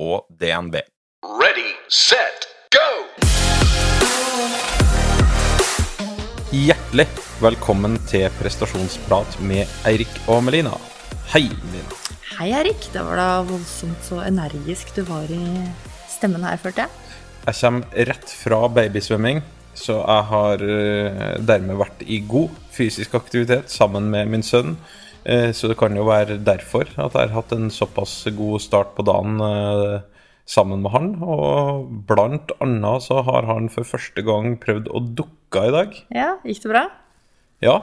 og DNB. Ready, set, go! Hjertelig velkommen til prestasjonsprat med Eirik og Melina. Hei, Melina. Hei, Erik. Det var da voldsomt så energisk du var i stemmen her, følte jeg. Jeg kommer rett fra babysvømming, så jeg har eh, dermed vært i god fysisk aktivitet sammen med min sønn. Eh, så det kan jo være derfor at jeg har hatt en såpass god start på dagen eh, sammen med han. Og blant annet så har han for første gang prøvd å dukke i dag. Ja, gikk det bra? Ja,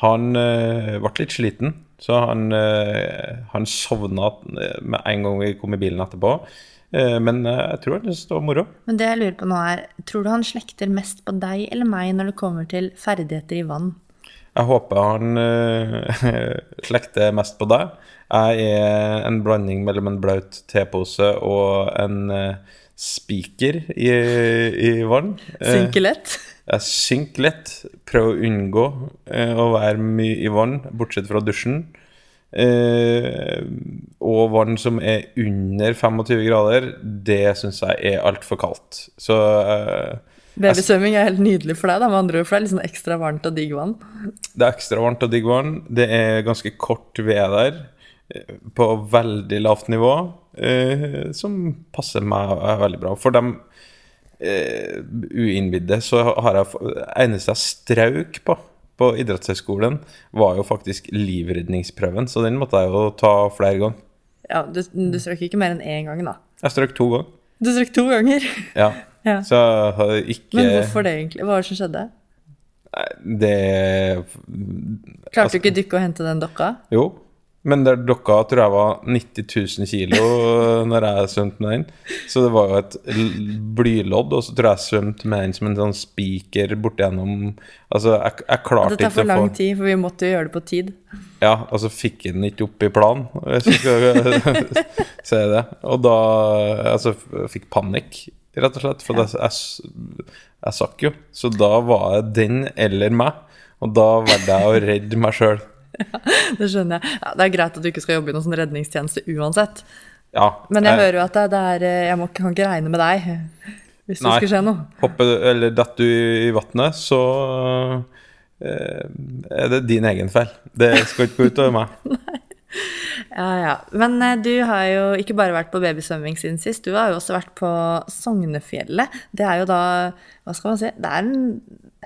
han uh, ble litt sliten, så han, han sovna med en gang vi kom i bilen etterpå. Men jeg tror han syntes det var moro. Men det jeg lurer på nå er, tror du han slekter mest på deg eller meg når det kommer til ferdigheter i vann? Jeg håper han slekter mest på deg. Jeg er en blanding mellom en blaut tepose og en spiker i, i vann. Synker lett? Jeg synker lett. Prøver å unngå eh, å være mye i vann, bortsett fra dusjen. Uh, og vann som er under 25 grader, det syns jeg er altfor kaldt. Så eh, Babysvømming er helt nydelig for deg, da, med andre ord, for det er litt sånn ekstra varmt og digg vann? Det er ekstra varmt og digg vann. Det er ganske kort ved der, eh, på veldig lavt nivå, eh, som passer meg veldig bra. For dem uh, uinnvidde, så har jeg eneste jeg strauk på på idrettshøyskolen, var jo faktisk livredningsprøven, så den måtte jeg jo ta flere ganger. Ja, Du, du strøk ikke mer enn én gang, da? Jeg strøk to ganger. Du strøk to ganger? Ja. ja. Så jeg har ikke Men hvorfor det, egentlig? Hva var det som skjedde? Det Klarte altså, du ikke dykke og hente den dokka? Jo, men der dokka tror jeg var 90 000 kilo når jeg svømte med den. Så det var jo et blylodd, og så tror jeg jeg svømte med den som en sånn spiker bortigjennom Altså, jeg, jeg klarte ikke å få Det tar for lang tid, for vi måtte jo gjøre det på tid. Ja, og så fikk jeg den ikke opp i planen, hvis jeg skal si det. Og da Altså, jeg fikk panikk, rett og slett, for jeg, jeg, jeg sakk jo. Så da var det den eller meg, og da valgte jeg å redde meg sjøl. Ja, det skjønner jeg. Ja, det er greit at du ikke skal jobbe i noen sånn redningstjeneste uansett. Ja, Men jeg, jeg hører jo at det er Jeg må, kan ikke regne med deg hvis nei, det skulle skje noe. Hopper eller detter du i vannet, så eh, er det din egen feil. Det skal ikke gå utover meg. Ja, ja. Men eh, du har jo ikke bare vært på babysvømming siden sist, du har jo også vært på Sognefjellet. Det er jo da Hva skal man si? Det er en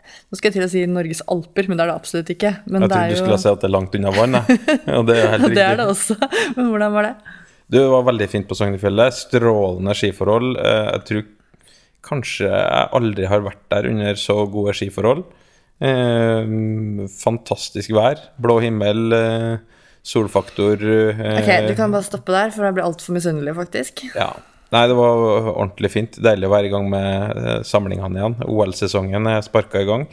nå skal jeg til å si Norges alper, men det er det absolutt ikke. Men jeg trodde du skulle si at det er langt unna vann. Og det er helt riktig. det er det også. Men hvordan var det? Det var veldig fint på Sognefjellet. Strålende skiforhold. Eh, jeg tror kanskje jeg aldri har vært der under så gode skiforhold. Eh, fantastisk vær. Blå himmel. Eh, solfaktor. Ok, Du kan bare stoppe der, for jeg blir altfor misunnelig, faktisk. Ja, Nei, det var ordentlig fint. Deilig å være i gang med eh, samlingene igjen. OL-sesongen er sparka i gang.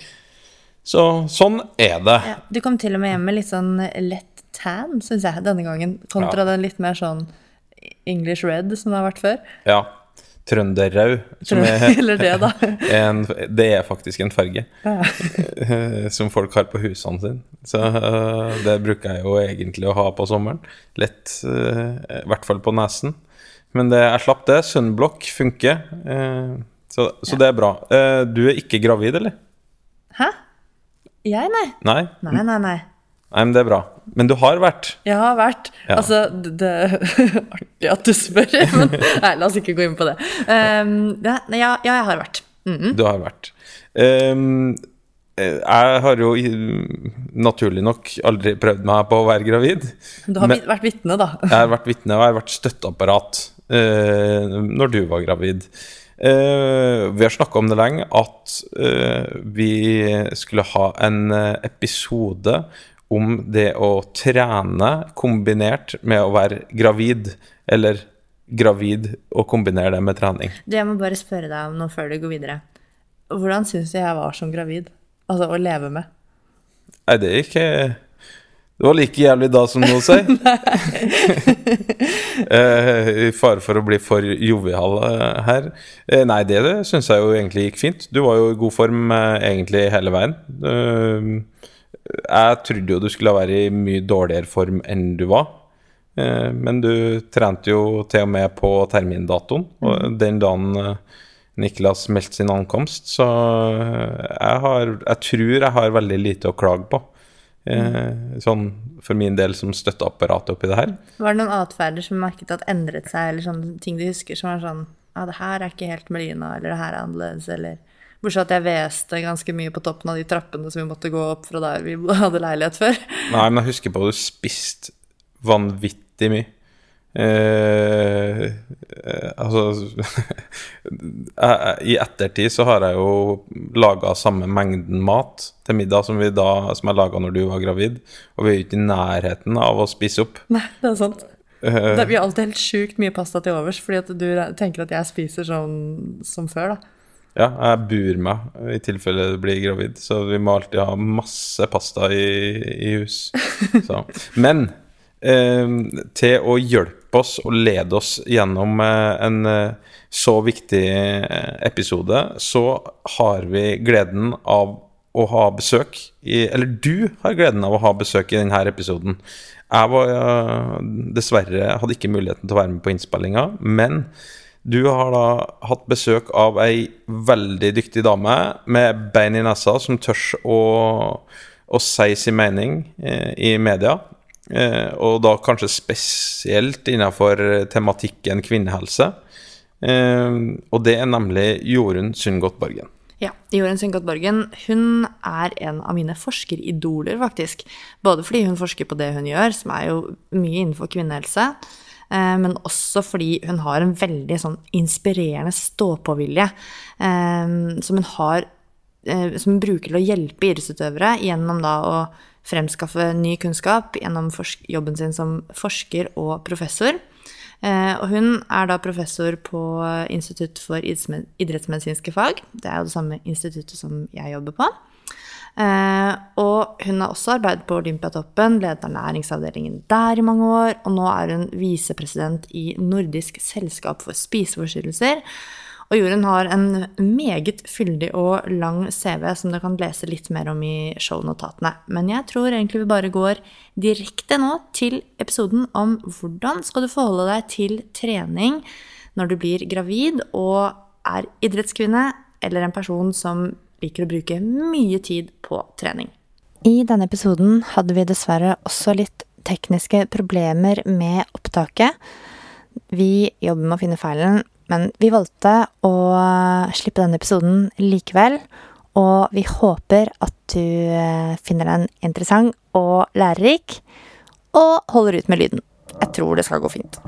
Så sånn er det. Ja, du kom til og med hjem med litt sånn lett tan, syns jeg, denne gangen. Kontra ja. den litt mer sånn English red som det har vært før. Ja. Trønderrød. Eller det, da. En, det er faktisk en farge ja. som folk har på husene sine. Så eh, det bruker jeg jo egentlig å ha på sommeren. Lett, eh, i hvert fall på nesen. Men det, jeg slapp det. Sunblock funker. Eh, så, så ja. det er bra. Du er ikke gravid, eller? Hæ? Jeg, nei. Nei, nei, nei. nei. Nei, men det er bra. Men du har vært? Jeg har vært. Ja. Altså, det er artig at du spør, men nei, la oss ikke gå inn på det. Um, ja, ja, jeg har vært. Mm -hmm. Du har vært. Um, jeg har jo naturlig nok aldri prøvd meg på å være gravid. Du har vært vitne, da? jeg har vært vitne, og jeg har vært støtteapparat uh, når du var gravid. Uh, vi har snakka om det lenge, at uh, vi skulle ha en episode om det å trene kombinert med å være gravid, eller gravid og kombinere det med trening. Du, jeg må bare spørre deg om noe før du går videre. Hvordan syns du jeg var som gravid? Altså å leve med. Nei, det er ikke Det var like jævlig da som nå, si. Eh, I fare for å bli for jovial eh, her. Eh, nei, det, det syns jeg jo egentlig gikk fint. Du var jo i god form egentlig hele veien. Eh, jeg trodde jo du skulle være i mye dårligere form enn du var. Eh, men du trente jo til og med på termindatoen, og den dagen eh, Niklas meldte sin ankomst, så eh, jeg, har, jeg tror jeg har veldig lite å klage på. Sånn for min del som støtteapparat oppi det her. Var det noen atferder som merket at endret seg, eller sånne ting du husker som var sånn Ja, det her er ikke helt Melina, eller det her er annerledes, eller Bortsett at jeg hveste ganske mye på toppen av de trappene som vi måtte gå opp fra der vi hadde leilighet før. Nei, men jeg husker på at du spiste vanvittig mye. Eh, eh, altså I ettertid så har jeg jo laga samme mengden mat til middag som, vi da, som jeg laga når du var gravid, og vi er ikke i nærheten av å spise opp. Nei, det er sant. Eh, Det, blir alltid helt sjukt mye pasta til overs, fordi at du tenker at jeg spiser sånn som før, da. Ja, jeg bur meg i tilfelle du blir gravid, så vi må alltid ha masse pasta i, i hus. Så. Men eh, til å hjelpe oss og lede oss gjennom eh, en eh, så viktig eh, episode, så har vi gleden av å ha besøk i Eller du har gleden av å ha besøk i denne episoden. Jeg var eh, dessverre hadde ikke muligheten til å være med på innspillinga, men du har da hatt besøk av ei veldig dyktig dame med bein i nesa, som tør å, å si sin mening eh, i media. Eh, og da kanskje spesielt innenfor tematikken kvinnehelse. Eh, og det er nemlig Jorunn Sundgodt Borgen. Ja, Jorunn Sundgodt Borgen hun er en av mine forskeridoler, faktisk. Både fordi hun forsker på det hun gjør, som er jo mye innenfor kvinnehelse, eh, men også fordi hun har en veldig sånn inspirerende stå-på-vilje eh, som hun har eh, som hun bruker til å hjelpe idrettsutøvere gjennom da å fremskaffe ny kunnskap gjennom jobben sin som forsker og professor. Eh, og hun er da professor på Institutt for idrettsmedisinske fag. Det er jo det samme instituttet som jeg jobber på. Eh, og hun har også arbeidet på Olympiatoppen, ledet ernæringsavdelingen der i mange år, og nå er hun visepresident i Nordisk selskap for spiseforstyrrelser. Og Jorunn har en meget fyldig og lang CV som dere kan lese litt mer om i shownotatene. Men jeg tror egentlig vi bare går direkte nå til episoden om hvordan skal du forholde deg til trening når du blir gravid og er idrettskvinne eller en person som liker å bruke mye tid på trening. I denne episoden hadde vi dessverre også litt tekniske problemer med opptaket. Vi jobber med å finne feilen, men vi valgte å slippe denne episoden likevel. Og vi håper at du eh, finner den interessant og lærerik, og holder ut med lyden. Jeg tror det skal gå fint.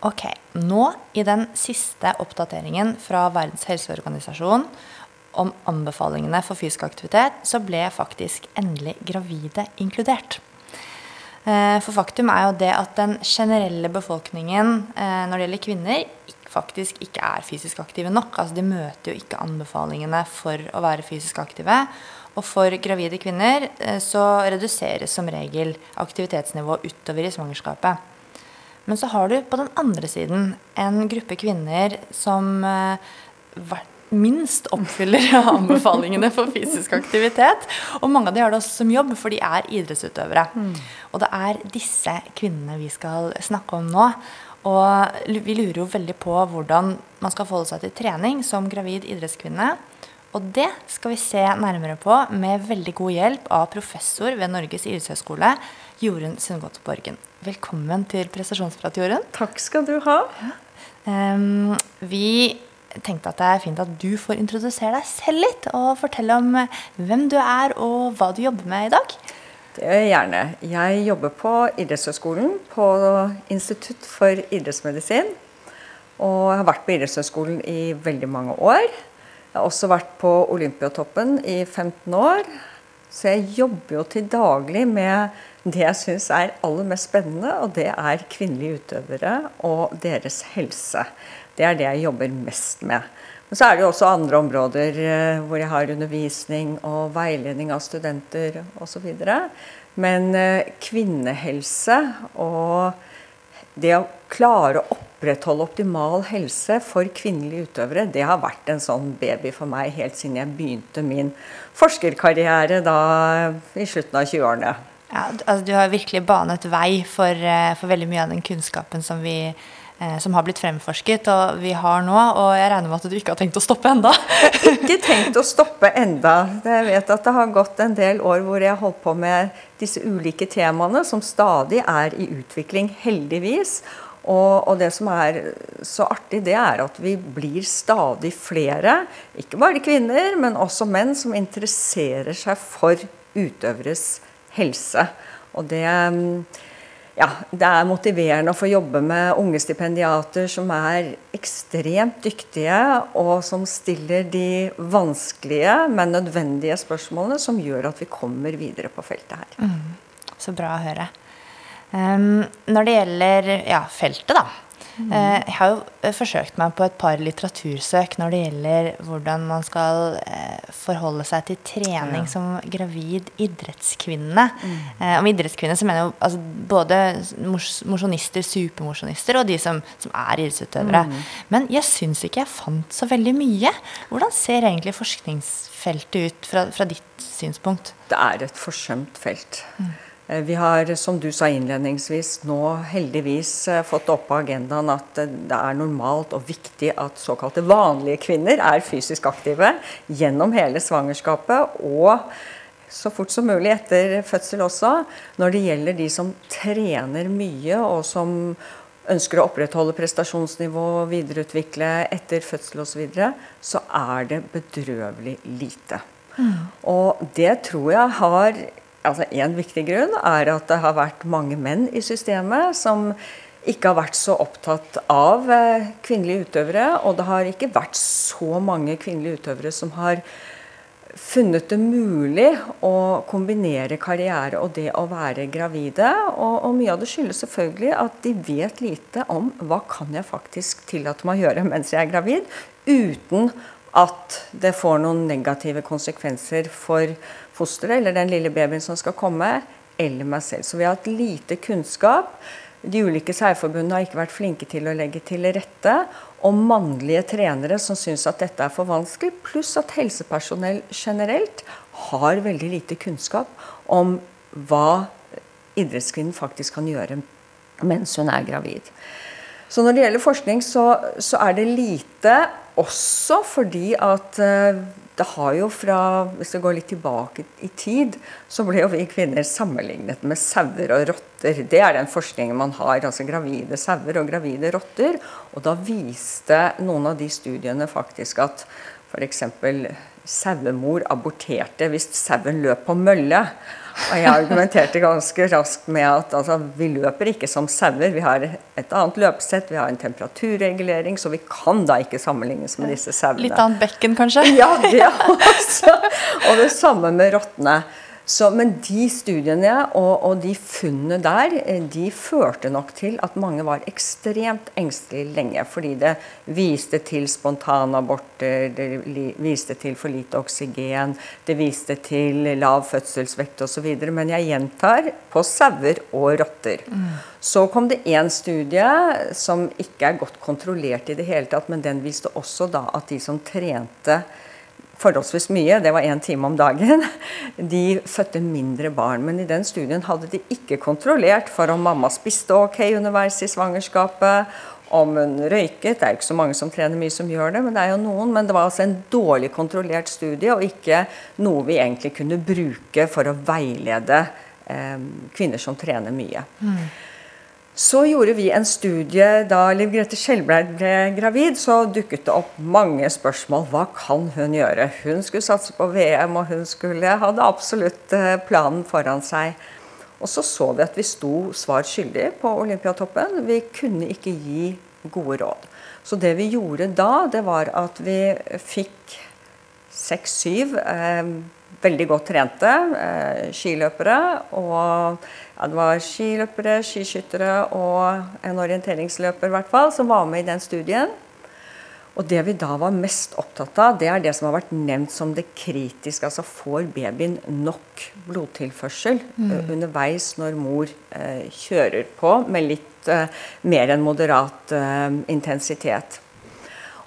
Ok, nå i den siste oppdateringen fra Verdens helseorganisasjon om anbefalingene for fysisk aktivitet, så ble faktisk endelig gravide inkludert. Eh, For faktum er jo det at den generelle befolkningen eh, når det gjelder kvinner, faktisk ikke er fysisk aktive nok. Altså De møter jo ikke anbefalingene for å være fysisk aktive. Og for gravide kvinner eh, så reduseres som regel aktivitetsnivået utover i svangerskapet. Men så har du på den andre siden en gruppe kvinner som eh, minst oppfyller anbefalingene for fysisk aktivitet. Og mange av de har det også som jobb, for de er idrettsutøvere. Og det er disse kvinnene vi skal snakke om nå. Og vi lurer jo veldig på hvordan man skal forholde seg til trening som gravid idrettskvinne. Og det skal vi se nærmere på med veldig god hjelp av professor ved Norges idrettshøgskole, Jorunn Sundgodt Borgen. Velkommen til prestasjonsprat, Jorunn. Takk skal du ha. Um, vi tenkte at det er fint at du får introdusere deg selv litt, og fortelle om hvem du er og hva du jobber med i dag. Det gjør jeg gjerne. Jeg jobber på Idrettshøgskolen på Institutt for idrettsmedisin. Og har vært på Idrettshøgskolen i veldig mange år. Jeg har også vært på Olympiatoppen i 15 år. Så jeg jobber jo til daglig med det jeg syns er aller mest spennende, og det er kvinnelige utøvere og deres helse. Det er det jeg jobber mest med. Men så er det jo også andre områder eh, hvor jeg har undervisning og veiledning av studenter osv. Men eh, kvinnehelse og det å klare å opprettholde optimal helse for kvinnelige utøvere, det har vært en sånn baby for meg helt siden jeg begynte min forskerkarriere da i slutten av 20-årene. Ja, altså, du har virkelig banet vei for, eh, for, veldig mye av den kunnskapen som, vi, eh, som har blitt fremforsket, og vi har nå. Og jeg regner med at du ikke har tenkt å stoppe enda? ikke tenkt å stoppe enda. Jeg vet at det har gått en del år hvor jeg har holdt på med disse ulike temaene, som stadig er i utvikling, heldigvis. Og, og, det som er så artig, det er at vi blir stadig flere, ikke bare kvinner, men også menn, som interesserer seg for utøveres helse. Og det, ja, det er motiverende å få jobbe med unge stipendiater som er ekstremt dyktige, og som stiller de vanskelige, men nødvendige spørsmålene som gjør at vi kommer videre på feltet her. Mm, så bra å høre. Um, når det gjelder ja, feltet, da. Jeg har jo eh, forsøkt meg på et par litteratursøk når det gjelder hvordan man skal eh, forholde seg til trening som gravid idrettskvinne. Mm. Om idrettskvinne så mener jeg altså, både mosjonister, supermosjonister og de som, som er idrettsutøvere. Mm. Men jeg syns ikke jeg fant så veldig mye. Hvordan ser egentlig forskningsfeltet ut fra, fra ditt synspunkt? Det er et forsømt felt. Mm. Eh, vi har, som du sa innledningsvis, nå heldigvis eh, fått opp på agendaen at eh, det er normalt og viktig at såkalte vanlige kvinner er fysisk aktive gjennom hele svangerskapet og så fort som mulig etter fødsel også. Når det gjelder de som trener mye og som ønsker å opprettholde prestasjonsnivå, videreutvikle etter fødsel osv., så, videre, så er det bedrøvelig lite. Mm. Og det tror jeg har altså En viktig grunn er at det har vært mange menn i systemet som ikke har vært så opptatt av eh, kvinnelige utøvere. Og det har ikke vært så mange kvinnelige utøvere som har funnet det mulig å kombinere karriere og det å være gravide. Og, og, mye av det skyldes selvfølgelig at de vet lite om hva kan jeg faktisk tillate meg å gjøre mens jeg er gravid, uten at det får noen negative konsekvenser for fosteret eller den lille babyen som skal komme, eller meg selv. Så vi har hatt lite kunnskap. De ulike særforbundene har ikke vært flinke til å legge til rette. Og mannlige trenere som syns at dette er for vanskelig, pluss at helsepersonell generelt har veldig lite kunnskap om hva idrettskvinnen faktisk kan gjøre mens hun er gravid. Så når det gjelder forskning, så, så er det lite også fordi at uh, det har jo fra Hvis det går litt tilbake i tid, så ble jo vi kvinner sammenlignet med sauer og rotter. Det er den forskningen man har. Altså gravide sauer og gravide rotter. Og da viste noen av de studiene faktisk at f.eks. sauemor aborterte hvis sauen løp på mølle. Og jeg argumenterte ganske raskt med at altså, vi løper ikke som sauer. Vi har et annet løpesett, vi har en temperaturregulering, så vi kan da ikke sammenlignes med disse sauene. Litt annet bekken, kanskje? Ja, det også. Og det samme med rottene. Så, men de studiene og, og, de funnene der eh, de førte nok til at mange var ekstremt engstelige lenge. Fordi det viste til spontanaborter, det viste til for lite oksygen, det viste til lav fødselsvekt osv. Men jeg gjentar på sauer og rotter. Mm. Så kom det én studie som ikke er godt kontrollert i det hele tatt, men den viste også da at de som trente forholdsvis mye, det var én time om dagen, de fødte mindre barn. Men i den studien hadde de ikke kontrollert for om mamma spiste ok underveis i svangerskapet, om hun røyket. Det er jo ikke så mange som trener mye som gjør det, men det er jo noen. Men det var altså en dårlig kontrollert studie, og ikke noe vi egentlig kunne bruke for å veilede eh, kvinner som trener mye. Mm. Så gjorde vi en studie da Liv Grete Skjelbreid ble gravid. Så dukket det opp mange spørsmål. Hva kan hun gjøre? Hun skulle satse på VM, og hun skulle hadde absolutt eh, planen foran seg. Og så så vi at vi sto svar skyldig på Olympiatoppen. Vi kunne ikke gi gode råd. Så det vi gjorde da, det var at vi fikk seks-syv eh, veldig godt trente eh, skiløpere. Og ja, det var skiløpere, skiskyttere og en orienteringsløper i hvert fall, som var med i den studien. Og det vi da var mest opptatt av, det er det som har vært nevnt som det kritiske. Altså får babyen nok blodtilførsel mm. uh, underveis når mor eh, kjører på med litt eh, mer enn moderat intensitet.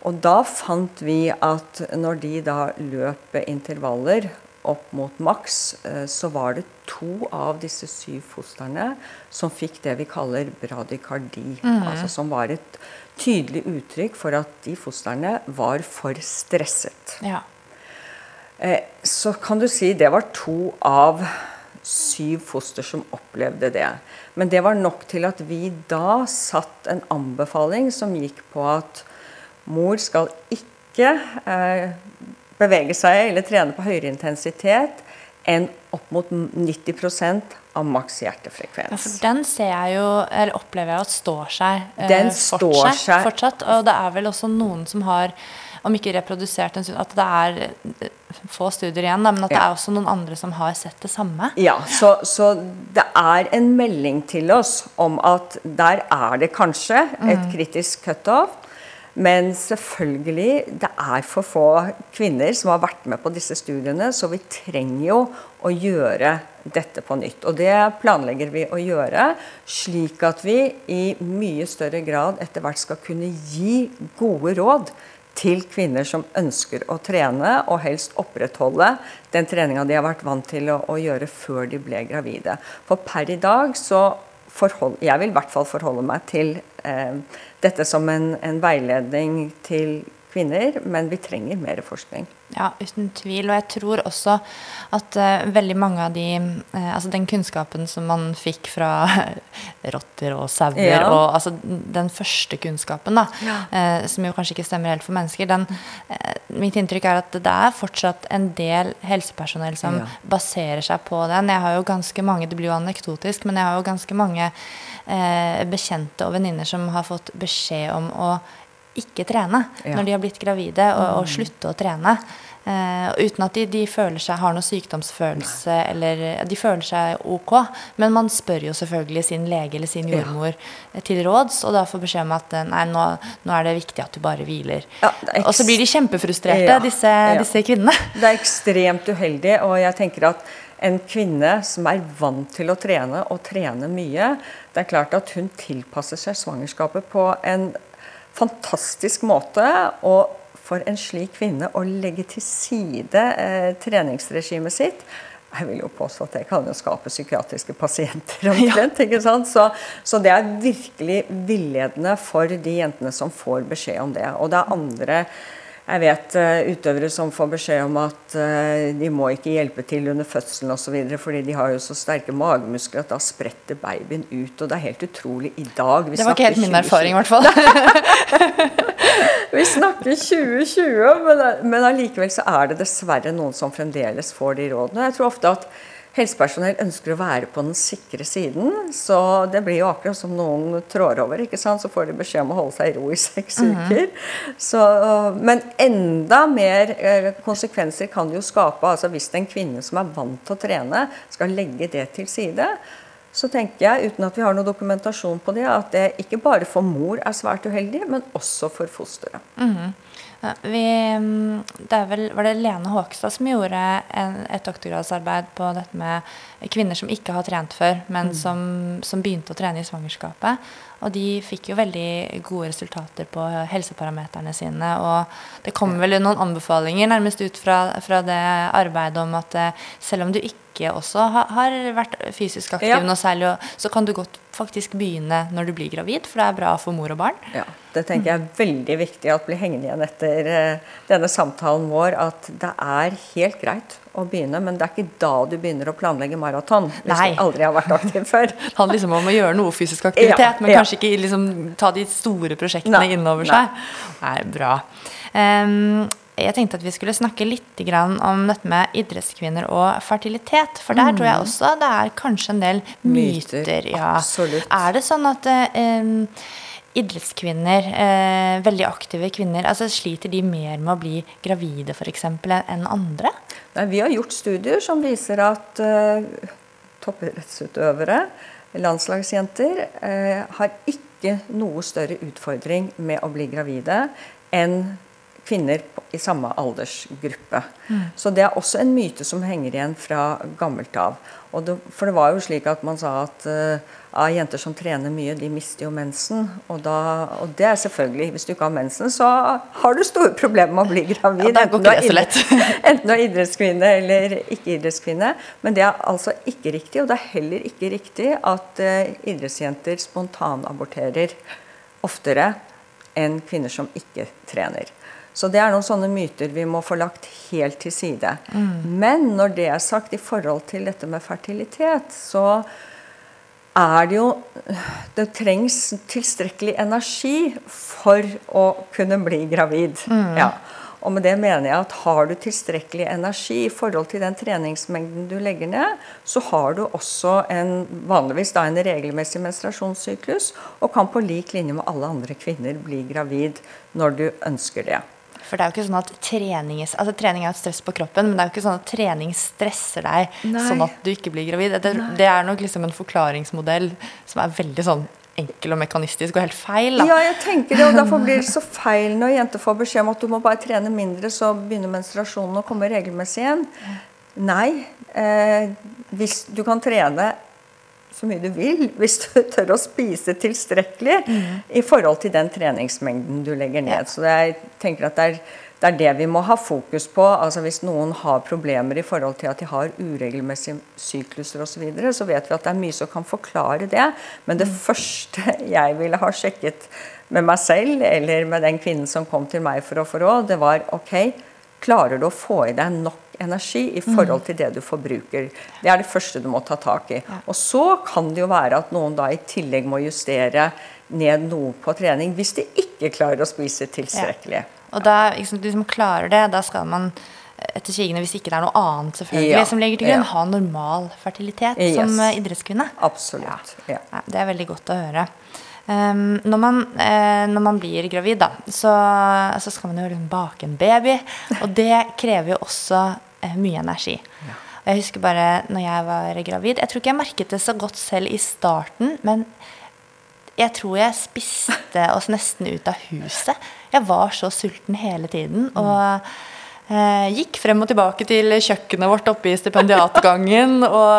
Og da fant vi at når de da løp intervaller opp mot maks, eh, så var det to av disse syv fostrene som fikk det vi kaller bradykardi. Mm. Altså som var et tydelig uttrykk for at de fostrene var for stresset. Ja. Eh, så kan du si det var to av syv foster som opplevde det. Men det var nok til at vi da satt en anbefaling som gikk på at Mor skal ikke eh, bevege seg eller trene på høyere intensitet enn opp mot 90% av maks hjertefrekvens. Ja, for den ser jeg jo, eller opplever jeg at står seg, eh, den står fortsatt, seg. fortsatt. Og det er vel også noen som har, om ikke reprodusert en stund, at det er eh, få studier igjen, men at det er også noen andre som har sett det samme. Ja, så, så, det er en melding til oss om at der er det kanskje et mm. kritisk cutoff. Men selvfølgelig, det er for få kvinner som har vært med på disse studiene, så vi trenger jo å gjøre dette på nytt. Og det planlegger vi å gjøre, slik at vi i mye større grad etter hvert skal kunne gi gode råd til kvinner som ønsker å trene, og helst opprettholde den treninga de har vært vant til å, å gjøre før de ble gravide. For per i dag så forhold, Jeg vil i hvert fall forholde meg til dette som en, en, veiledning til kvinner, men vi trenger mer forskning. Ja, uten tvil. Og jeg tror også at uh, veldig mange av de uh, Altså den kunnskapen som man fikk fra rotter og sauer, ja. og altså den første kunnskapen, da, ja. uh, som jo kanskje ikke stemmer helt for mennesker, den Mitt inntrykk er at det er fortsatt en del helsepersonell som ja. baserer seg på den. Jeg har jo ganske mange, det blir jo anekdotisk, men jeg har jo ganske mange bekjente og venninner som har fått beskjed om å ikke trene ja. når de har blitt gravide, og, og mm. slutte å trene. Uh, uten at de, de, føler seg, har noe sykdomsfølelse eller De føler seg ok, men man spør jo selvfølgelig sin lege eller sin jordmor ja. til råds, og da får beskjed om at eh, nei, nå, nå er det viktig at du bare hviler. Ja, og så blir de kjempefrustrerte, ja, disse, disse, kvinnene. Det er ekstremt uheldig, og jeg tenker at en kvinne som er vant til å trene, og trene mye, det er klart at hun tilpasser seg svangerskapet på en fantastisk måte. Og for en slik kvinne å legge til side eh, treningsregimet sitt jeg vil jo påstå at det kan jo skape psykiatriske pasienter omtrent. Ja. ikke sant? Så, så, det er virkelig villedende for de jentene som får beskjed om det. Og det er andre jeg vet uh, utøvere som får beskjed om at uh, de må ikke hjelpe til under fødselen osv. fordi de har jo så sterke magemuskler at da spretter babyen ut. Og det er helt utrolig i dag. det var ikke helt min erfaring, i hvert fall. vi snakker 2020, men, men allikevel så er det dessverre noen som fremdeles får de rådene. Jeg tror ofte at helsepersonell ønsker å være på den sikre siden. Så det blir jo akkurat som noen trår over. ikke sant? Så får de beskjed om å holde seg i ro i seks mm -hmm. uker. Så, men enda mer eh, konsekvenser kan det jo skape. altså Hvis en kvinne som er vant til å trene, skal legge det til side, så tenker jeg, uten at vi har noe dokumentasjon på det, at det ikke bare for mor er svært uheldig, men også for fosteret. Mm -hmm. Vi, mm, det vel, var det Lene Håkstad som gjorde en, et doktorgradsarbeid på dette med kvinner som ikke har trent før, men mm. som, som, begynte å trene i svangerskapet. Og de fikk jo veldig gode resultater på helseparameterne sine. Og det kommer vel noen anbefalinger nærmest ut fra, fra det arbeidet om at eh, selv om du ikke også har, har vært fysisk aktiv ja. noe særlig, så kan du godt faktisk begynne når du blir gravid, for det er bra for mor og barn. Ja, Det tenker jeg er veldig viktig at blir hengende igjen etter uh, denne samtalen vår. At det er helt greit å begynne, men det er ikke da du begynner å planlegge maraton. Hvis Nei. du aldri har vært aktiv før. Det handler liksom om å gjøre noe fysisk aktivitet, ja, men kanskje ikke liksom, ta de store prosjektene Nei. innover seg. Nei, bra. Um, jeg tenkte at vi skulle snakke litt om dette med idrettskvinner og fertilitet. For der tror jeg mm. også det er kanskje en del myter. myter ja. Absolutt. Er det sånn at eh, idrettskvinner, eh, veldig aktive kvinner, altså sliter de mer med å bli gravide f.eks. enn andre? Nei, vi har gjort studier som viser at eh, toppidrettsutøvere, landslagsjenter, eh, har ikke noe større utfordring med å bli gravide enn kvinner i samme aldersgruppe. Mm. Så det er også en myte som henger igjen fra gammelt av. Det, for det var jo slik at man sa at uh, jenter som trener mye, de mister jo mensen. Og, da, og, det er selvfølgelig Hvis du ikke har mensen, så har du store problemer med å bli gravid. Ja, enten, du enten du er idrettskvinne eller ikke idrettskvinne. Men det er altså ikke riktig. Og det er heller ikke riktig at uh, idrettsjenter spontanaborterer oftere enn kvinner som ikke trener. Så det er noen sånne myter vi må få lagt helt til side. Mm. Men når det er sagt i forhold til dette med fertilitet, så er det jo Det trengs tilstrekkelig energi for å kunne bli gravid. Mm. Ja. Og med det mener jeg at har du tilstrekkelig energi i forhold til den treningsmengden du legger ned, så har du også en, vanligvis da en regelmessig menstruasjonssyklus, og kan på lik linje med alle andre kvinner bli gravid når du ønsker det. For det er jo ikke sånn at trening, altså trening er et stress på kroppen, men det er jo ikke sånn at trening stresser deg Nei. sånn at du ikke blir gravid. Det, det, er nok liksom en forklaringsmodell som er veldig sånn enkel og mekanistisk og helt feil. Da. Ja, jeg tenker det, og derfor blir det så feil når jenter får beskjed om at du må bare trene mindre, så begynner menstruasjonen å komme regelmessig igjen. Nei. Eh, hvis du kan trene så mye du vil, hvis du tør å spise tilstrekkelig mm. i forhold til den treningsmengden du legger ned. Ja. Så jeg tenker at det er, det er, det vi må ha fokus på. altså Hvis noen har problemer i forhold til at de har uregelmessige sykluser osv., så, videre, så vet vi at det er mye som kan forklare det. Men det mm. første jeg ville ha sjekket med meg selv, eller med den kvinnen som kom til meg for å få råd, det var ok, klarer du å få i deg nok energi i forhold mm. til det du forbruker. Det er det første du må ta tak i. Og så kan det jo være at noen da i tillegg må justere ned noe på trening hvis de ikke klarer å spise tilstrekkelig. Ja. Og da, liksom, du som klarer det, da skal man etter sigende, hvis ikke det er noe annet selvfølgelig ja. som legger til grunn, ja. ha normal fertilitet yes. som eh, idrettskvinne. Absolutt. Ja. det er veldig godt å høre. Um, når, man, uh, når, man, blir gravid, da, så, så, skal man jo liksom bake en baby. Og det krever jo også mye energi. Ja. Og jeg husker bare når jeg var gravid Jeg tror ikke jeg merket det så godt selv i starten, men jeg tror jeg spiste oss nesten ut av huset. Jeg var så sulten hele tiden. og Eh, gikk frem og tilbake til kjøkkenet vårt oppe i stipendiatgangen. Og,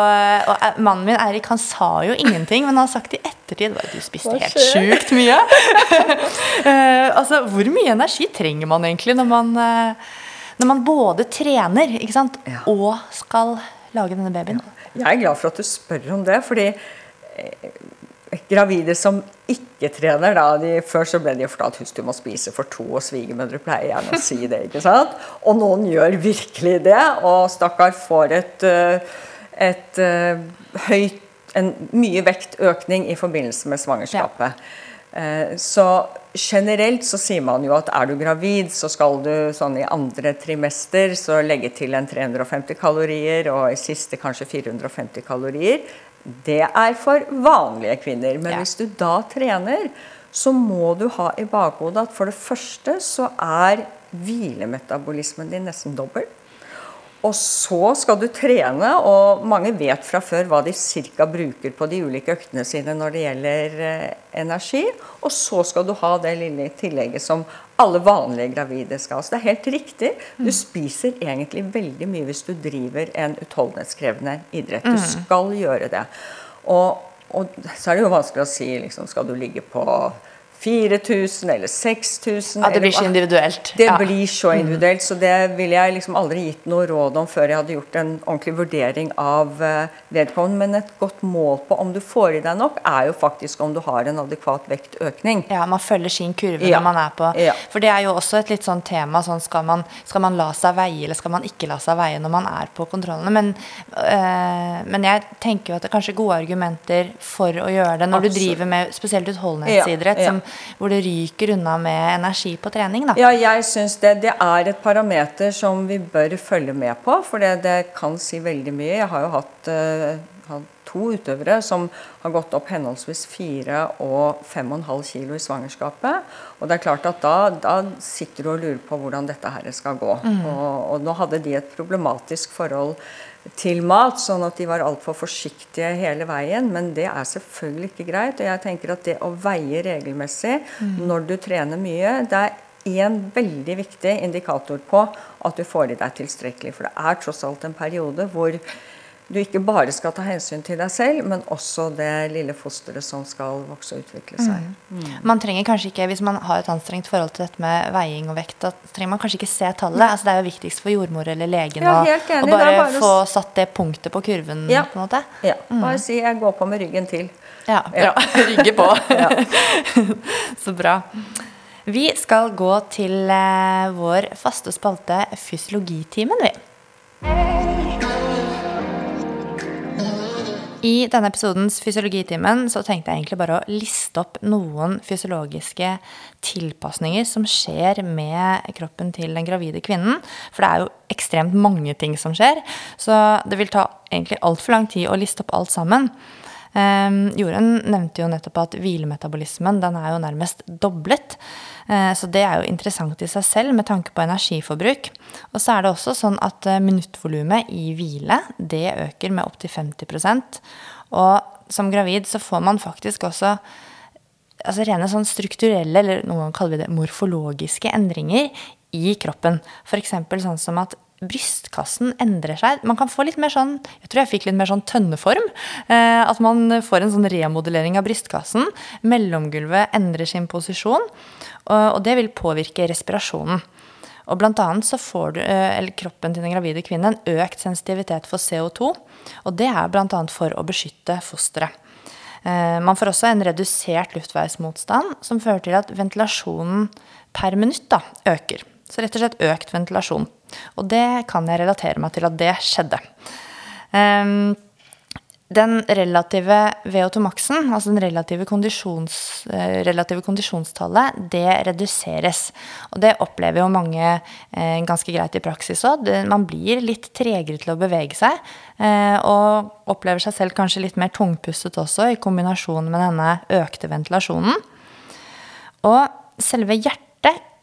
og, eh, mannen min Erik han sa jo ingenting, men han har sagt i ettertid at du spiste helt sjukt mye. eh, altså, Hvor mye energi trenger man egentlig når man, eh, når man både trener ja. og skal lage denne babyen? Jeg er glad for at du spør om det, fordi eh, gravide som ikke trener, da, de, Før så ble de fortalt husk du må spise for to, og svigermødre pleier gjerne å si det. ikke sant? Og noen gjør virkelig det, og stakkar får et, eh, et, et eh, høyt en mye vektøkning i forbindelse med svangerskapet. Ja. Så generelt så sier man jo at er du gravid, så skal du sånn i andre trimester så legge til en 350 kalorier, og i siste kanskje 450 kalorier. Det er for vanlige kvinner. Men ja. hvis du da trener, så må du ha i bakhodet at for det første så er hvilemetabolismen din nesten dobbel. Og så skal du trene, og mange vet fra før hva de ca. bruker på de ulike øktene sine når det gjelder eh, energi. Og så skal du ha det lille tillegget som alle vanlige gravide skal. Så det er helt riktig. Du mm. spiser egentlig veldig mye hvis du driver en utholdenhetskrevende idrett. Du mm. skal gjøre det. Og, og så er det jo vanskelig å si liksom, skal du ligge på 4000 eller 6000. Ja, det blir så individuelt. Det ja. blir så mm. individuelt, så det ville jeg liksom aldri gitt noe råd om før jeg hadde gjort en ordentlig vurdering av eh, vedkommende. Men et godt mål på om du får i deg nok, er jo faktisk om du har en adekvat vektøkning. Ja, man følger sin kurve ja. når man er på ja. For det er jo også et litt sånn tema sånn skal man, skal man la seg veie, eller skal man ikke la seg veie når man er på kontrollene? Men, øh, men jeg tenker jo at det er kanskje gode argumenter for å gjøre det når Absolutt. du driver med spesielt utholdenhetsidrett. som hvor det ryker unna med energi på trening? Da. Ja, jeg syns det. Det er et parameter som vi bør følge med på, for det, det kan si veldig mye. Jeg har jo hatt uh, to utøvere som har gått opp henholdsvis fire og fem og en halv kilo i svangerskapet. Og det er klart at da, da sitter du og lurer på hvordan dette her skal gå. Mm. Og, og, nå hadde de et problematisk forhold til mat, sånn at de var altfor forsiktige hele veien. Men det er selvfølgelig ikke greit. Og jeg tenker at det å veie regelmessig mm. når du trener mye, det er en veldig viktig indikator på at du får i deg tilstrekkelig. For det er tross alt en periode hvor du ikke bare skal ta hensyn til deg selv, men også det lille fosteret som skal vokse og utvikle seg. Mm. Mm. Man trenger kanskje ikke, Hvis man har et anstrengt forhold til dette med veiing og vekt, da trenger man kanskje ikke se tallet. Altså, det er jo viktigst for jordmor eller legen å bare, bare, få satt det punktet på kurven. Ja. på en måte. Ja. Mm. Bare si 'jeg går på med ryggen til'. Ja, bra. Rygge på. Så bra. Vi skal gå til eh, vår faste spalte Fysiologitimen, vi. I denne episodens Fysiologitimen så tenkte jeg egentlig bare å liste opp noen fysiologiske tilpasninger som skjer med kroppen til den gravide kvinnen. For det er jo ekstremt mange ting som skjer, så det vil ta egentlig altfor lang tid å liste opp alt sammen. Um, Jorunn nevnte jo nettopp at hvilemetabolismen den er jo nærmest doblet. Uh, så det er jo interessant i seg selv med tanke på energiforbruk. Og så er det også sånn at uh, minuttvolumet i hvile det øker med opptil 50% Og som gravid så får man faktisk også altså rene sånn strukturelle, eller noen ganger kaller vi det morfologiske endringer i kroppen. F.eks. sånn som at brystkassen endrer seg. Man kan få litt mer sånn Jeg tror jeg fikk litt mer sånn tønneform. Eh, at man får en sånn remodellering av brystkassen. Mellomgulvet endrer sin posisjon, og det vil påvirke respirasjonen. Og blant annet så får du, eh, eller kroppen til den gravide kvinnen en økt sensitivitet for CO2. Og det er bl.a. for å beskytte fosteret. Eh, man får også en redusert luftveismotstand, som fører til at ventilasjonen per minutt da, øker. Så rett og slett økt ventilasjon. Og det kan jeg relatere meg til at det skjedde. Um, den relative VO2-maksen, altså den relative, kondisjons, eh, relative, kondisjonstallet, det reduseres. Og det opplever jo mange eh, ganske greit i praksis òg. Man blir litt tregere til å bevege seg. Eh, og opplever seg selv kanskje litt mer tungpustet også, i kombinasjon med denne økte ventilasjonen. Og selve hjertet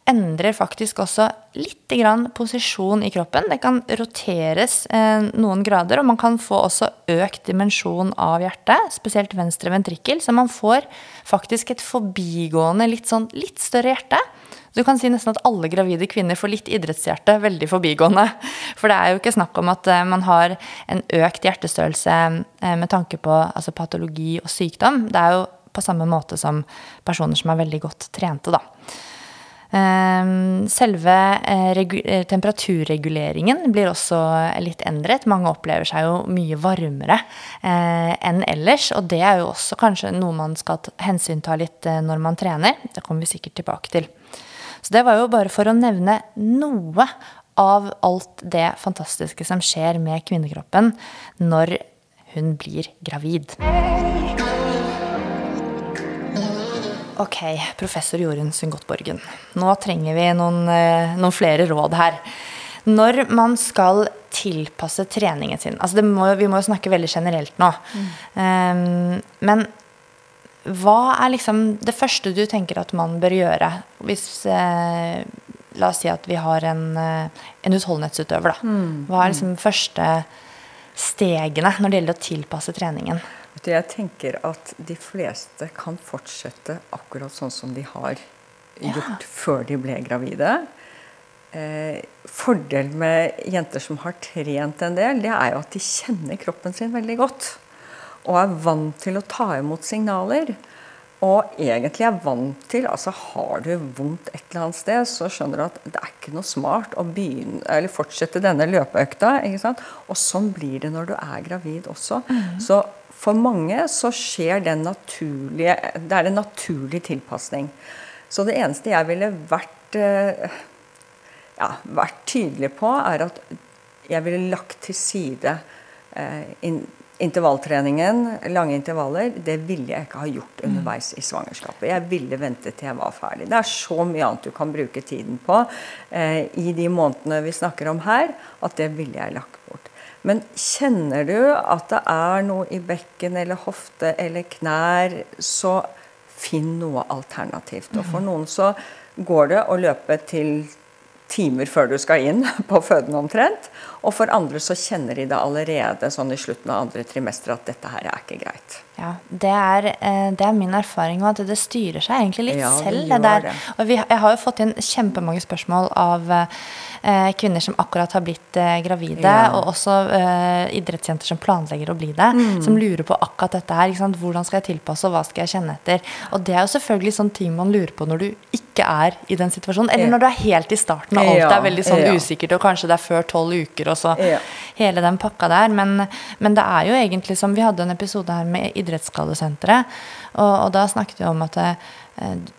endrer faktisk også litt grann posisjon i kroppen. Det kan roteres eh, noen grader, og man kan få også økt dimensjon av hjertet, spesielt venstre ventrikkel, så man får faktisk et forbigående litt sånn litt større hjerte. Du kan si nesten at alle gravide kvinner får litt idrettshjerte veldig forbigående. For det er jo ikke snakk om at eh, man har en økt hjertestørrelse eh, med tanke på altså patologi og sykdom. Det er jo på samme måte som personer som er veldig godt trente, da. Ehm, selve eh, eh, temperaturreguleringen blir også litt endret. Mange opplever seg jo mye varmere eh, enn ellers. Og det er jo også kanskje noe man skal hensynta litt når man trener. Det kommer vi sikkert tilbake til. Så det var jo bare for å nevne noe av alt det fantastiske som skjer med kvinnekroppen når hun blir gravid. Ok, professor Jorunn Sundgodt-Borgen. Nå trenger vi noen, eh, noen, flere råd her. Når man skal tilpasse treningen sin altså må, Vi må jo snakke veldig generelt nå. Mm. Um, men hva er liksom det første du tenker at man bør gjøre hvis eh, La oss si at vi har en, eh, en utholdenhetsutøver, da. Mm. Hva er liksom første stegene når det gjelder å tilpasse treningen? Jeg tenker at de fleste kan fortsette akkurat sånn som de har gjort ja. før de ble gravide. Eh, fordelen med jenter som har trent en del, det er jo at de kjenner kroppen sin veldig godt. Og er vant til å ta imot signaler. Og egentlig er vant til altså Har du vondt et eller annet sted, så skjønner du at det er ikke noe smart å begynne, eller fortsette denne løpeøkta. Og sånn blir det når du er gravid også. Mm. Så for mange så skjer den naturlige Det er en naturlig tilpasning. Så det eneste jeg ville vært, eh, ja, vært tydelig på, er at jeg ville lagt til side eh, intervalltreningen, lange intervaller, det ville jeg ikke ha gjort mm. underveis i svangerskapet. Jeg ville vente til jeg var ferdig. Det er så mye annet du kan bruke tiden på eh, i de månedene vi snakker om her, at det ville jeg lagt bort. Men kjenner du at det er noe i bekken eller hofte eller knær, så finn noe alternativt. Og for noen så går det å løpe til timer før du skal inn på føden omtrent. Og for andre så kjenner de det allerede sånn i slutten av andre trimester at dette her er ikke greit. Ja, Det er, eh, det er min erfaring at det styrer seg egentlig litt Ja, det selv. Det der. det. Og vi, jeg har jo fått inn kjempemange spørsmål av eh, kvinner som akkurat har blitt eh, gravide, Ja. og også eh, idrettsjenter som planlegger å bli det, Mm. som lurer på akkurat dette her. Hvordan skal jeg tilpasse, og hva skal jeg kjenne etter? Og det er jo selvfølgelig sånn ting man lurer på når du ikke er i den situasjonen, eller når du er helt i starten og alt Ja, er veldig sånn usikkert, og kanskje det er før tolv uker, og så Ja. hele den pakka der. Men, men det er jo egentlig som Vi hadde en episode her med Idrettsskadesenteret, og, og da snakket vi om at det,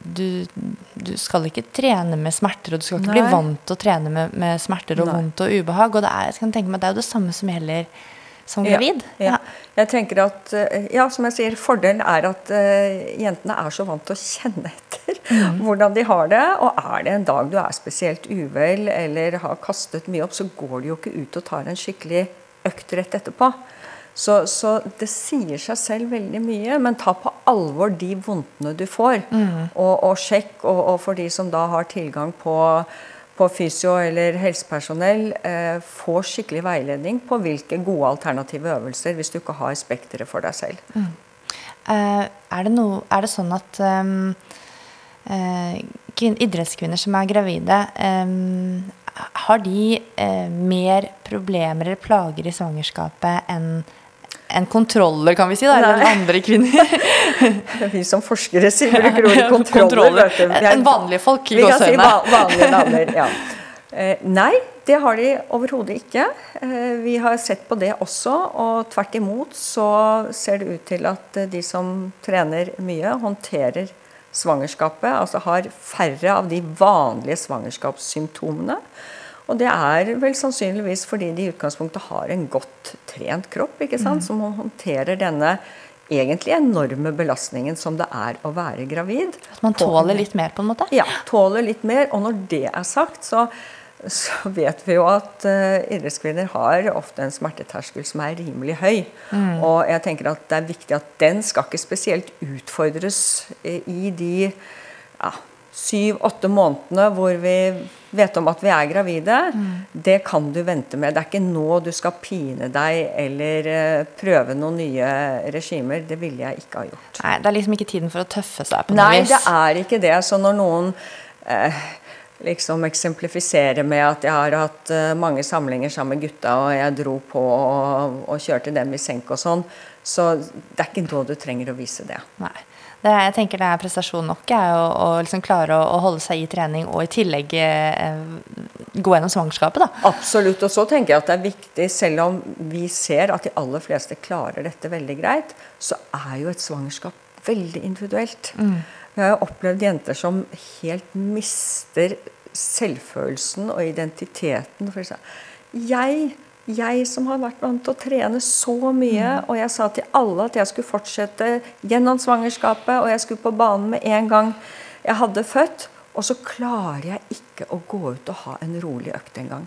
du, du skal ikke trene med smerter, og du skal ikke bli vant til å trene med, med smerter og Nei. vondt og ubehag. Og det er, jeg kan tenke meg, det er jo det samme som gjelder som gravid. Ja, ja. Jeg tenker at, eh, ja, som jeg sier, Fordelen er at uh, jentene er så vant til å kjenne etter Mm. hvordan de har det. Og er det en dag du er spesielt uvel eller har kastet mye opp, så går du jo ikke ut og tar en skikkelig økt rett etterpå. Så, så det sier seg selv veldig mye, men ta på alvor de vondtene du får. Mm. Og, og sjekk, og, og for de som da har tilgang på på fysio eller helsepersonell eh, får skikkelig veiledning på hvilke gode alternative øvelser hvis du ikke har spekteret for deg selv. Eh, er, det no, er det sånn at um, kvin- idrettskvinner som er gravide, um, har de eh, mer problemer eller plager i svangerskapet enn enn kontroller, kan vi si, da, eller en andre kvinner? Vi som forskere sier bruker ordet kontroller. Kontroller. Er- En vanlige folk i Vi kan si vanlige damer. Ja. Eh, nei, det har de overhodet ikke. Eh, vi har sett på det også, og tvert imot så ser det ut til at eh, de som trener mye, håndterer svangerskapet, altså har færre av de vanlige svangerskapssymptomene. Og det er vel sannsynligvis fordi de i utgangspunktet har en godt trent kropp, ikke sant? som håndterer denne egentlig enorme belastningen som det er å være gravid. At man tåler litt mer, på en måte? ja, tåler litt mer. Og når det er sagt, så, så vet vi jo at uh, idrettskvinner har ofte en smerteterskel som er rimelig høy. Og jeg tenker at det er viktig at den skal ikke spesielt utfordres i, i de ja, syv-åtte månedene hvor vi vet om at vi er gravide. Det kan du vente med. Det er ikke nå du skal pine deg eller eh, prøve noen nye regimer. Det ville jeg ikke ha gjort. Nei, det er liksom ikke tiden for å tøffe seg på noe Nei, vis. det er ikke det. Så når noen eh, liksom eksemplifiserer med at jeg har hatt eh, mange samlinger sammen med gutta, og jeg dro på og, og kjørte dem i senk og sånn, så det er ikke da du trenger å vise det. Nei. Det, jeg tenker det er prestasjon nok er å, å liksom klare å, å holde seg i trening og i tillegg eh, gå gjennom svangerskapet. da. Absolutt. Og så tenker jeg at det er viktig, selv om vi ser at de aller fleste klarer dette veldig greit, så er jo et svangerskap veldig individuelt. Vi har jo opplevd jenter som helt mister selvfølelsen og identiteten. For jeg, jeg som har vært vant til å trene så mye, og jeg sa til alle at jeg skulle fortsette gjennom svangerskapet, og jeg skulle på banen med en gang jeg hadde født. Og så klarer jeg ikke å gå ut og ha en rolig økt engang.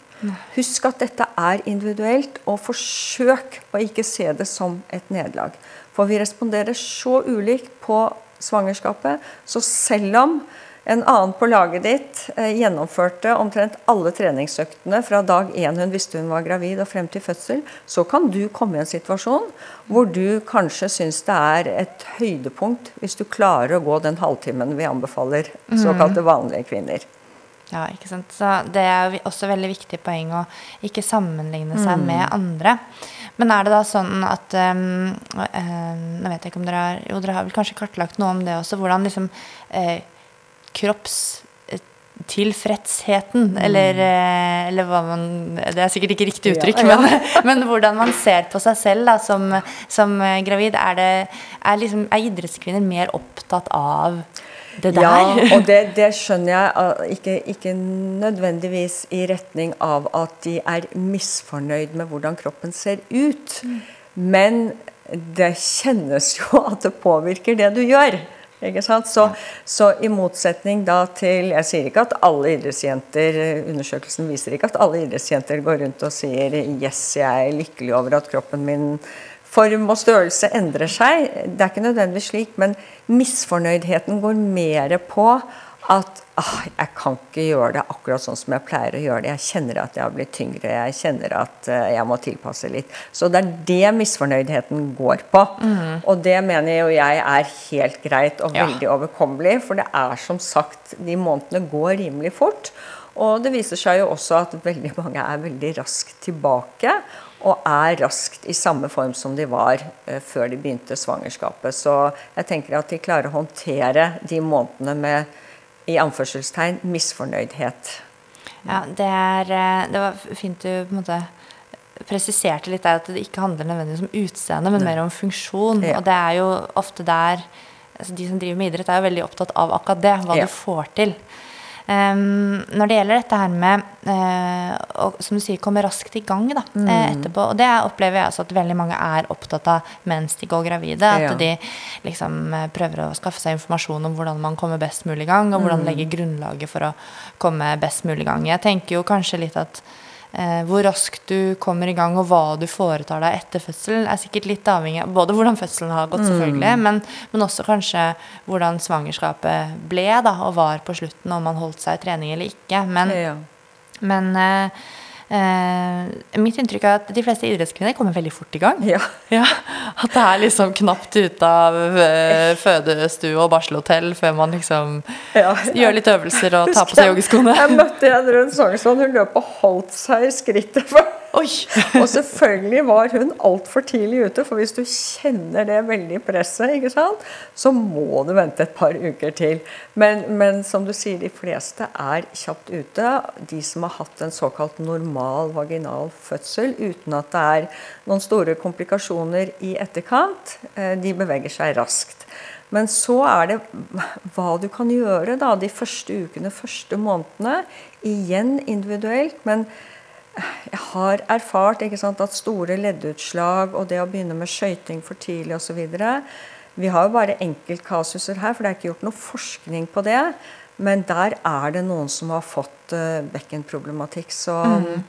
Husk at dette er individuelt, og forsøk å ikke se det som et nederlag. For vi responderer så ulikt på svangerskapet. Så selv om en annen på laget ditt eh, gjennomførte omtrent alle treningsøktene fra dag én hun visste hun var gravid og frem til fødsel, så kan du komme i en situasjon hvor du kanskje syns det er et høydepunkt hvis du klarer å gå den halvtimen vi anbefaler såkalte vanlige kvinner. Ja, ikke sant? Så Det er også veldig viktig poeng å ikke sammenligne seg Mm. med andre. Men er det da sånn at um, eh, Nå vet jeg ikke om dere har Jo, dere har vel kanskje kartlagt noe om det også. Hvordan liksom eh, kroppstilfredsheten, Mm. eller, eh, eller hva man Det er sikkert ikke riktig uttrykk, ja. Men, men hvordan man ser på seg selv da, som, som eh, gravid. Er, det, er, liksom, er idrettskvinner mer opptatt av det der? Ja, og det, det skjønner jeg uh, ikke, ikke nødvendigvis i retning av at de er misfornøyd med hvordan kroppen ser ut. Men det kjennes jo at det påvirker det du gjør. Så, så i motsetning da til Jeg sier ikke at alle idrettsjenter Undersøkelsen viser ikke at alle idrettsjenter går rundt og sier 'yes, jeg er lykkelig over at kroppen min form og størrelse endrer seg'. Det er ikke nødvendigvis slik, men misfornøydheten går mer på at ah, jeg kan ikke gjøre det akkurat sånn som jeg pleier å gjøre det. Jeg kjenner at jeg har blitt tyngre, jeg kjenner at uh, jeg må tilpasse litt. Så det er det misfornøydheten går på. Mm. Og det mener jo jeg er helt greit og veldig ja. overkommelig, for det er som sagt De månedene går rimelig fort. Og det viser seg jo også at veldig mange er veldig raskt tilbake. Og er raskt i samme form som de var uh, før de begynte svangerskapet. Så jeg tenker at de klarer å håndtere de månedene med i anførselstegn misfornøydhet. Ja, det, er, eh, det var fint du på en måte presiserte litt der at det ikke handler nødvendigvis om utseende, men mer om funksjon. Ja. Og det er jo ofte der altså De som driver med idrett, er jo veldig opptatt av akkurat det. Hva ja. du får til. Um, når det gjelder dette her med uh, å, som du sier, komme raskt i gang da, mm. uh, etterpå, og det opplever jeg også at veldig mange er opptatt av mens de går gravide. Ja. At de liksom uh, prøver å skaffe seg informasjon om hvordan man kommer best mulig i gang, og hvordan mm. legge grunnlaget for å komme best mulig i gang. Jeg tenker jo kanskje litt at Eh, hvor raskt du kommer i gang, og hva du foretar deg etter fødsel, er sikkert litt avhengig av både hvordan fødselen har gått, selvfølgelig, mm. men, men, også kanskje hvordan svangerskapet ble da, og var på slutten, om man holdt seg i trening eller ikke. Men, ja. men eh, Eh, mitt inntrykk er at de fleste idrettskvinner kommer veldig fort i gang. Ja. ja at det er liksom knapt ute av eh, fødestue og barselhotell før man liksom ja. gjør litt øvelser og tar på seg joggeskoene. Jeg møtte en rundt Sognsvann, hun løp og holdt seg i skrittet. for og selvfølgelig var hun altfor tidlig ute, for hvis du kjenner det veldig presset, ikke sant, så må du vente et par uker til. Men, men, som du sier, de fleste er kjapt ute. De som har hatt en såkalt normal vaginal fødsel uten at det er noen store komplikasjoner i etterkant, eh, de beveger seg raskt. Men så er det hva du kan gjøre da, de første ukene, første månedene. Igjen individuelt. men jeg har erfart sant, at store leddutslag og det å begynne med skøyting for tidlig osv. Vi har jo bare enkeltkasuser her, for det er ikke gjort noe forskning på det. Men der er det noen som har fått uh, bekkenproblematikk. Så, mm.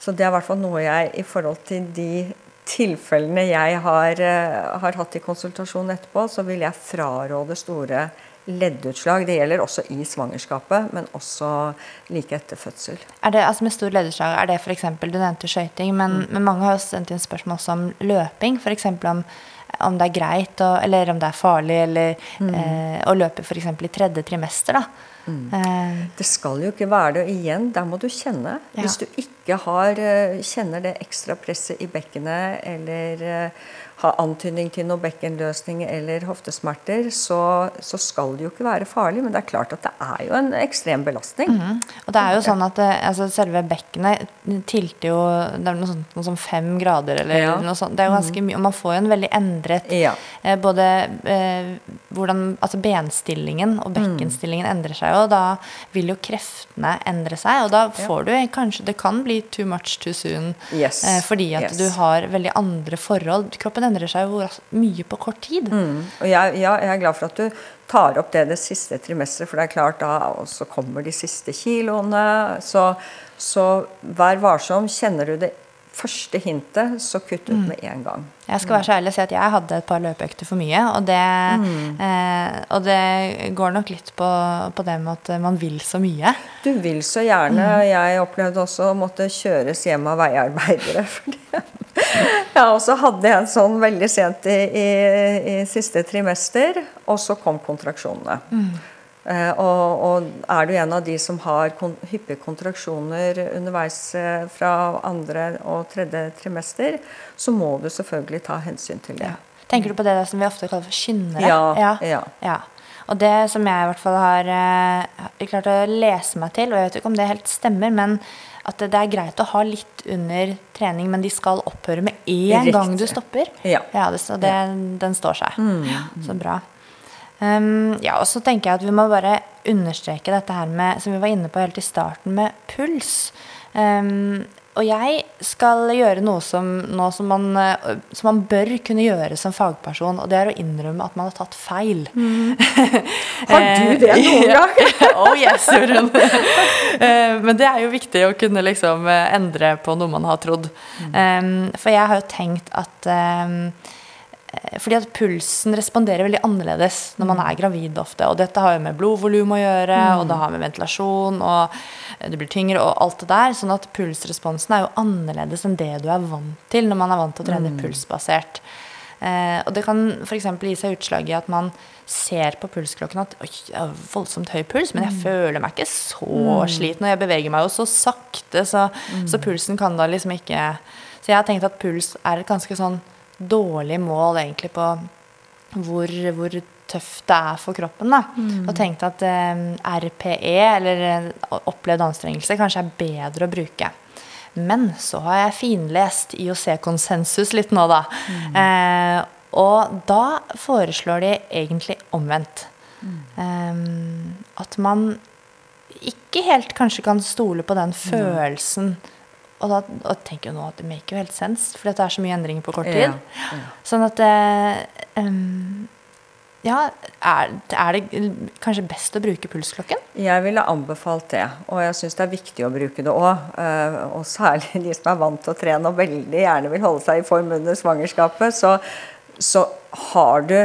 så, det er i hvert fall noe jeg i forhold til de tilfellene jeg har, uh, har hatt i konsultasjon etterpå, så vil jeg fraråde store leddutslag. Det gjelder også i svangerskapet, men også like etter fødsel. Er det, altså Med stor leddutslag, er det f.eks. Du nevnte skøyting, men, mm. men, mange har også sendt inn spørsmål også om løping. F.eks. Om, om det er greit, å, eller om det er farlig eller, mm. eh, å løpe f.eks. i tredje trimester. da. Mm. Eh. Det skal jo ikke være det. igjen, der må du kjenne. Ja. Hvis du ikke har, eh, kjenner det ekstra presset i bekkenet eller eh, ha antydning til noe bekkenløsning eller hoftesmerter, så, så, skal det jo ikke være farlig. Men det er klart at det er jo en ekstrem belastning. Mm. Og det er jo sånn at eh, altså selve bekkenet tilter jo Det er noe sånt noe som fem grader eller ja. noe sånt. Det er jo ganske mhm. mye. Og man får jo en veldig endret ja. eh, Både eh, hvordan Altså benstillingen og mhm. bekkenstillingen mm. endrer seg jo. Og da vil jo kreftene endre seg. Og da får ja. du kanskje Det kan bli too much too soon. Yes. Eh, fordi at yes. du har veldig andre forhold. Kroppen endrer seg jo mye på kort tid. Mm. Og jeg, ja, jeg, er glad for at du tar opp det det siste trimesteret, for det er klart da også kommer de siste kiloene. Så, så vær varsom. Kjenner du det første hintet, så kutt ut mm. med en gang. Jeg skal være så ærlig og si at jeg hadde et par løpeøkter for mye. Og det, mm. eh, og det går nok litt på, på, det med at man vil så mye. Du vil så gjerne. Mm. Jeg opplevde også å måtte kjøres hjem av veiarbeidere. ja, og så hadde jeg en sånn veldig sent i, i, i siste trimester, og så kom kontraksjonene. Mm. Eh, og, og, er du en av de som har kon hyppige kontraksjoner underveis eh, fra andre og tredje trimester, så må du selvfølgelig ta hensyn til det. Ja. Tenker du på det som vi ofte kaller for kynnere? Ja, ja. ja. Og det som jeg i hvert fall har eh, klart å lese meg til, og jeg vet ikke om det helt stemmer, men at det, det er greit å ha litt under trening, men de skal opphøre med én gang du stopper. Ja. ja det, så det, den står seg. Mm. Så bra. Um, ja, og så tenker jeg at vi må bare understreke dette her med, som vi var inne på helt i starten, med puls. Um, og jeg skal gjøre noe som, noe som, man, eh, som man bør kunne gjøre som fagperson, og det er å innrømme at man har tatt feil. Har du det noen gang? oh yes, Jorunn. Eh, Men det er jo viktig å kunne liksom eh, endre på noe man har trodd. Um, For jeg har jo tenkt at um, eh, fordi at pulsen responderer veldig annerledes når man er gravid ofte. Og dette har jo med blodvolum å gjøre, og det har med ventilasjon, og det blir tyngre og alt det der. Sånn at pulsresponsen er jo annerledes enn det du er vant til når man er vant til å trene pulsbasert. Eh, og det kan f.eks. gi seg utslag i at man ser på pulsklokken at Oi, jeg har voldsomt høy puls, men jeg føler meg ikke så sliten. Og jeg beveger meg jo så sakte, så, så pulsen kan da liksom ikke Så jeg har tenkt at puls er et ganske sånn dårlig mål egentlig på hvor, hvor tøft det er for kroppen. da. Og tenkte at eh, RPE, eller eh, opplevd anstrengelse, kanskje er bedre å bruke. Men så har jeg finlest IOC-konsensus litt nå, da. Eh, og da foreslår de egentlig omvendt. Eh, at man ikke helt kanskje kan stole på den følelsen. Og da og tenker jeg nå at det make jo helt sense, for det er så mye endringer på kort tid. Ja, Sånn at eh, em, Ja, er, er det kanskje best å bruke pulsklokken? Jeg ville anbefalt det, og jeg syns det er viktig å bruke det òg. Og særlig de som er vant til å trene og veldig gjerne vil holde seg i form under svangerskapet. Så, så har du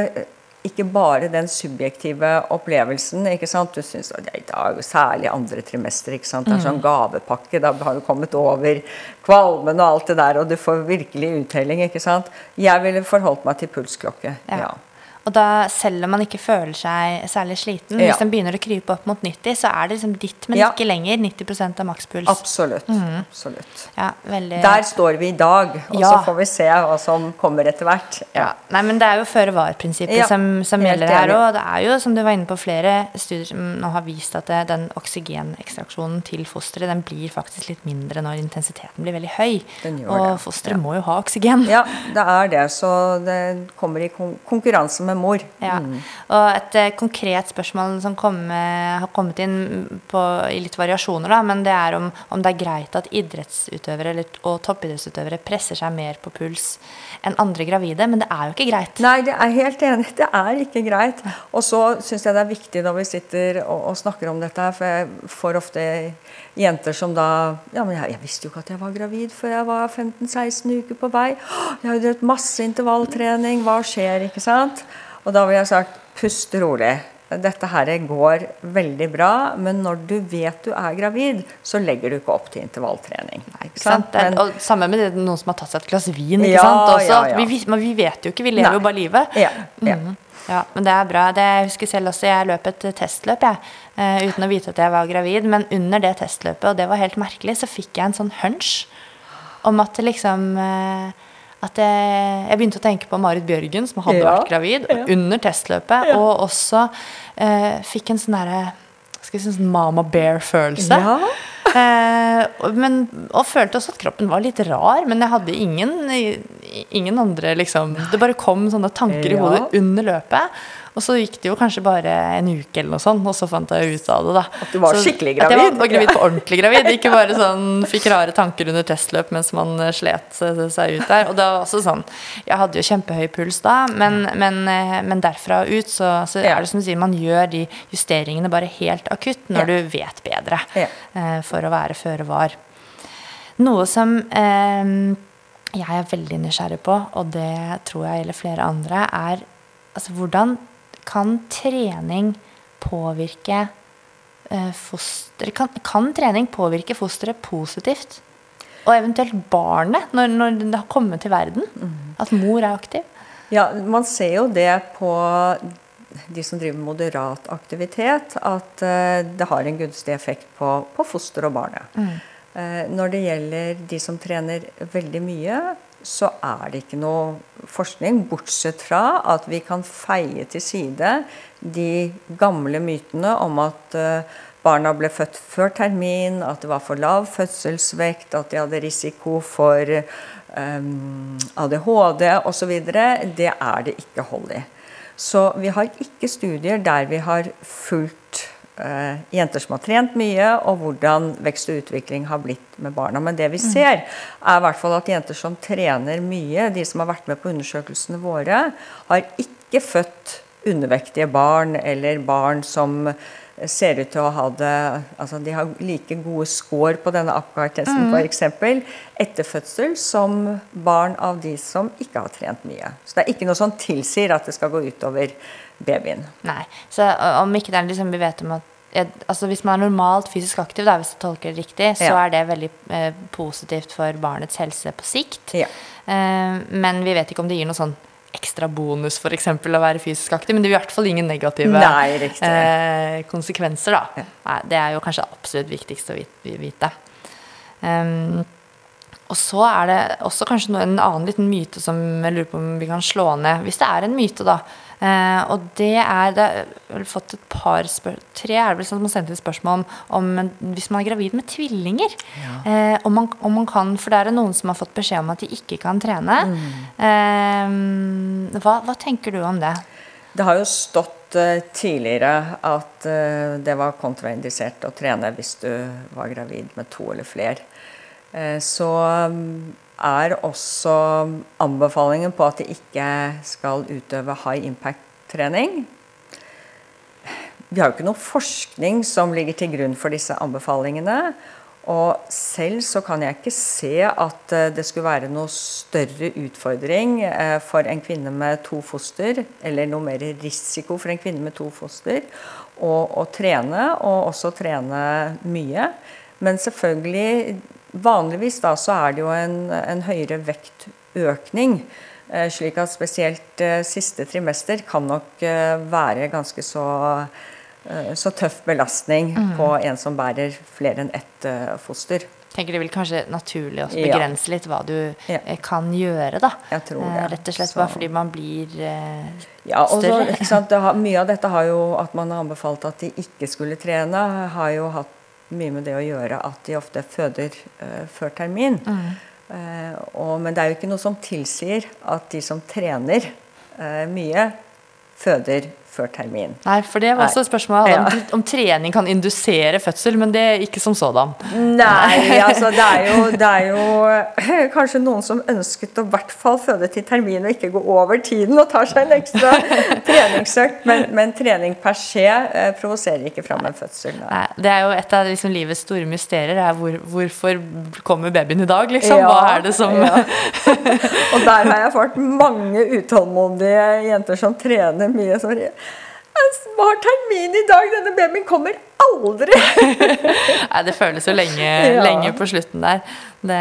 ikke bare den subjektive opplevelsen. ikke sant? Du syns at i dag, særlig andre trimester, ikke sant? det er sånn gavepakke. Da har du kommet over kvalmen og alt det der, og du får virkelig uttelling. ikke sant? Jeg ville forholdt meg til pulsklokke. ja. Og da, selv om man ikke føler seg særlig sliten, Ja. hvis den begynner å krype opp mot 90, så er det liksom ditt, men Ja. ikke lenger. 90 av makspuls. Absolutt. absolutt. Ja, veldig Der står vi i dag, og så får vi se hva som kommer etter hvert. Ja. Nei, men det er jo føre var-prinsippet som, som gjelder her òg. Det er jo, som du var inne på, flere studier som nå har vist at det, den oksygenekstraksjonen til fosteret den blir faktisk litt mindre når intensiteten blir veldig høy. Og fosteret må jo ha oksygen. Ja, det er det. Så det kommer i konkurranse med mor. Ja. Og et eh, konkret spørsmål som kom, eh, har kommet inn på, i litt variasjoner, da, men det er om, om det er greit at idrettsutøvere eller, og toppidrettsutøvere presser seg mer på puls enn andre gravide. Men det er jo ikke greit. Nei, det er helt enig. Det er ikke greit. Og så syns jeg det er viktig når vi sitter og, og snakker om dette for jeg får ofte jenter som da Ja, men jeg, jeg visste jo ikke at jeg var gravid før jeg var 15-16 uker på vei. Jeg har jo drevet masse intervalltrening. Hva skjer? Ikke sant? Og da vil jeg sagt pust rolig. Dette her går veldig bra, men når du vet du er gravid, så legger du ikke opp til intervalltrening. Ikke sant? Men- og Samme med det, noen som har tatt seg et glass vin. ikke Ja, sant? Også, ja, ja. Vi, men vi vet jo ikke, vi lever Nei. jo bare livet. ja, ja. Mm. Ja, men det er bra. Det, jeg husker selv også, jeg løp et testløp jeg, uh, uten å vite at jeg var gravid. Men under det testløpet, og det var helt merkelig, så fikk jeg en sånn hunch om at liksom eh, at jeg, jeg begynte å tenke på Marit Bjørgen, som hadde Ja, vært gravid, ja. under testløpet. Og også eh, fikk en sånn derre si, sånn mama bear-følelse. Ja. Eh, men, og følte også at kroppen var litt rar, men jeg hadde ingen, ingen andre liksom Det bare kom sånne tanker i hodet under løpet. Og så gikk det jo kanskje bare en uke eller noe sånt, og så fant jeg ut av det. da At du var Så- skikkelig At jeg var, gravid. gravid på ordentlig gravid. Ikke bare sånn fikk rare tanker under testløp mens man eh, slet seg ut der. Og det var også sånn Jeg hadde jo kjempehøy puls da, men, men, eh, men derfra og ut så, så er det som du sier, man gjør de justeringene bare helt akutt når Ja. du vet bedre Ja. eh, for å være føre var. Noe som eh, jeg er veldig nysgjerrig på, og det tror jeg gjelder flere andre, er altså hvordan kan trening påvirke eh, foster kan, kan trening påvirke fosteret positivt? Og eventuelt barnet, når, når det har kommet til verden? At mor er aktiv? Ja, man ser jo det på de som driver moderat aktivitet, at eh, det har en gunstig effekt på, på foster og barnet. Mm. når det gjelder de som trener veldig mye, så er det ikke noe forskning, bortsett fra at vi kan feie til side de gamle mytene om at eh, barna ble født før termin, at det var for lav fødselsvekt, at de hadde risiko for um, ADHD osv. Det er det ikke hold i. Så vi har ikke studier der vi har fulgt eh, jenter som har trent mye, og hvordan vekst og utvikling har blitt med barna. Men det vi ser, er i hvert fall at jenter som trener mye, de som har vært med på undersøkelsene våre, har ikke født undervektige barn eller barn som ser ut til å ha det altså De har like gode score på denne Apgar-testen mm. f.eks. etter fødsel som barn av de som ikke har trent mye. Så det er ikke noe som tilsier at det skal gå utover babyen. Nei, så om ikke det er liksom vi vet om at altså Hvis man er normalt fysisk aktiv, da, hvis jeg tolker det riktig, så ja. er det veldig eh, positivt for barnets helse på sikt. Ja. Eh, men vi vet ikke om det gir noe sånn ekstra bonus for eksempel, å være fysisk aktiv, men det er i hvert fall ingen negative Nei, eh, konsekvenser. da. Ja. Det er jo kanskje absolutt viktigst å vite. Um, og så er det også kanskje en annen liten myte som jeg lurer på om vi kan slå ned. Hvis det er en myte, da. Eh, og det er det, har fått et par spør Tre er det vel som har sendt inn spørsmål om, om hvis man er gravid med tvillinger. Ja. Eh, om, man, om, man, kan For det er noen som har fått beskjed om at de ikke kan trene. Mm. Eh, hva, hva, tenker du om det? Det har jo stått uh, tidligere at uh, det var kontraindisert å trene hvis du var gravid med to eller flere. Uh, så um, er også anbefalingen på at de ikke skal utøve high impact-trening. Vi har jo ikke noe forskning som ligger til grunn for disse anbefalingene. Og selv så kan jeg ikke se at eh, det skulle være noe større utfordring eh, for en kvinne med to foster, eller noe mer risiko for en kvinne med to foster, å, å trene, og også trene mye. Men selvfølgelig Vanligvis da så er det jo en, en høyere vektøkning. Eh, slik at spesielt eh, siste trimester kan nok eh, være ganske så, så tøff belastning mm. på en som bærer flere enn ett foster. tenker det vil kanskje naturlig også begrense ja. litt hva du ja. kan gjøre, da. Jeg tror det. Rett og slett bare fordi man blir ja, større. Så, har, mye av dette har jo at man har anbefalt at de ikke skulle trene, har jo hatt mye med det å gjøre at de ofte føder uh, før termin. Mm. Uh, og, men det er jo ikke noe som tilsier at de som trener uh, mye, føder før termin. Nei, for det var også et spørsmål ja. om, om, trening kan indusere fødsel, men det er ikke som sådan. Nei, altså det er, jo, det er jo kanskje noen som ønsket å i hvert fall føde til termin og ikke gå over tiden og tar seg en ekstra treningsøkt, men, men, trening per se eh, provoserer ikke fram en fødsel. Nei. det er jo et av liksom, livets store mysterier. Er hvor, hvorfor kommer babyen i dag, liksom? Ja, Hva er det som ja. Og der har jeg fått mange utålmodige jenter som trener mye. som jeg har termin i dag, denne babyen kommer aldri! Nei, det føles jo lenge, ja. lenge på slutten der. Det,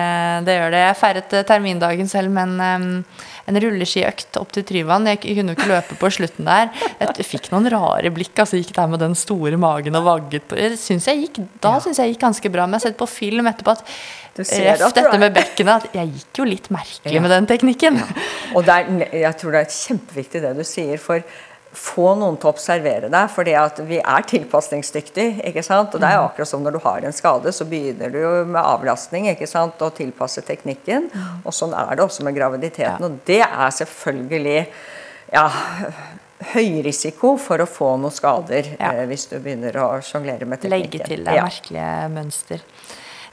det, gjør det. Jeg feiret eh, termindagen selv med en, um, en rulleskiøkt opp til Tryvann. Jeg kunne jo ikke løpe på slutten der. Jeg fikk noen rare blikk. altså Gikk der med den store magen og vagget på synes jeg gikk, Da ja. syns jeg gikk ganske bra. Men jeg har sett på film etterpå at Ref dette med bekkenet. Jeg gikk jo litt merkelig ja. med den teknikken. Og er, jeg tror det er kjempeviktig det du sier. For få noen til å observere deg, fordi at vi er tilpasningsdyktige. ikke sant? Og det er mm. akkurat som når du har en skade, så begynner du jo med avlastning ikke sant? og tilpasse teknikken. Mm. Og sånn er det også med graviditeten. Og det er selvfølgelig ja, høy risiko for å få noen skader ja. eh, hvis du begynner å sjonglere med teknikken. Legge til deg ja. merkelige mønster.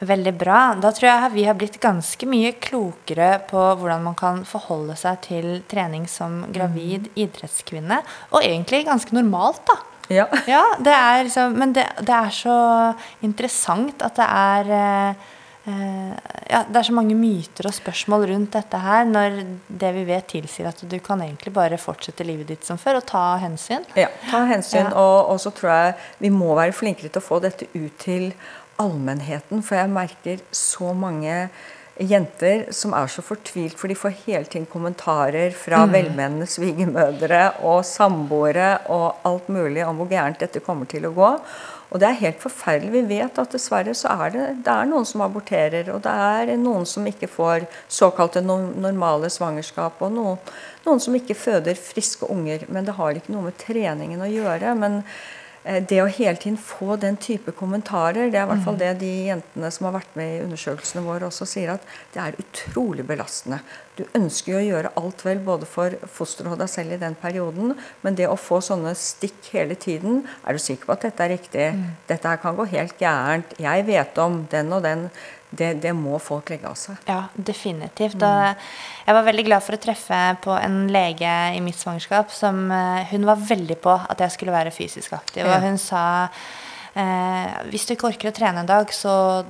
Veldig bra. Da tror jeg vi har blitt ganske mye klokere på hvordan man kan forholde seg til trening som gravid mm. idrettskvinne. Og egentlig ganske normalt, da. Ja. ja det er liksom, men det, det, er så interessant at det er eh, ja, det er så mange myter og spørsmål rundt dette her, når det vi vet tilsier at du kan egentlig bare fortsette livet ditt som før og ta hensyn. Ja, ta hensyn. Ja. Og, og så tror jeg vi må være flinkere til å få dette ut til allmennheten. For jeg merker så mange jenter som er så fortvilt, for de får hele tiden kommentarer fra mm. velmenende svigermødre og samboere og alt mulig om hvor gærent dette kommer til å gå. Og det er helt forferdelig. Vi vet at dessverre så er det, det er noen som aborterer, og det er noen som ikke får såkalte normale svangerskap, og noen, noen som ikke føder friske unger. Men det har ikke noe med treningen å gjøre. men det å hele tiden få den type kommentarer, det er i hvert fall det de jentene som har vært med i undersøkelsene våre også sier, at det er utrolig belastende. Du ønsker jo å gjøre alt vel både for fosteret og deg selv i den perioden, men det å få sånne stikk hele tiden Er du sikker på at dette er riktig? Dette her kan gå helt gærent. Jeg vet om den og den. Det, det må folk legge av seg. Ja, definitivt. Og jeg var veldig glad for å treffe på en lege i mitt svangerskap som eh, Hun var veldig på at jeg skulle være fysisk aktiv, og hun sa Eh, hvis du ikke orker å trene en dag, så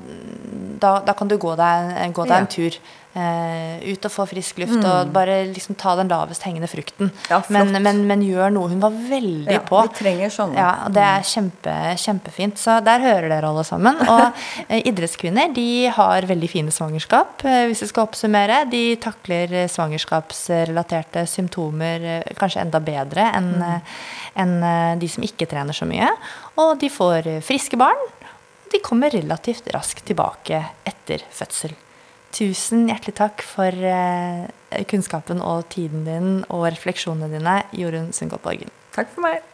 da, da kan du gå deg, gå deg en tur. Eh, ut og få frisk luft, og bare liksom ta den lavest hengende frukten. Ja, men, men, men gjør noe. Hun var veldig Ja, på. vi trenger sånne. Ja, og det er kjempe, kjempefint. Så der hører dere alle sammen. Og eh, idrettskvinner de har veldig fine svangerskap, eh, hvis vi skal oppsummere. De takler svangerskapsrelaterte symptomer kanskje enda bedre enn eh, en de som ikke trener så mye. Og de får friske barn. De kommer relativt raskt tilbake etter fødsel. Tusen hjertelig takk for eh, kunnskapen og tiden din og refleksjonene dine, Jorunn Sundgodt Borgen. Takk for meg.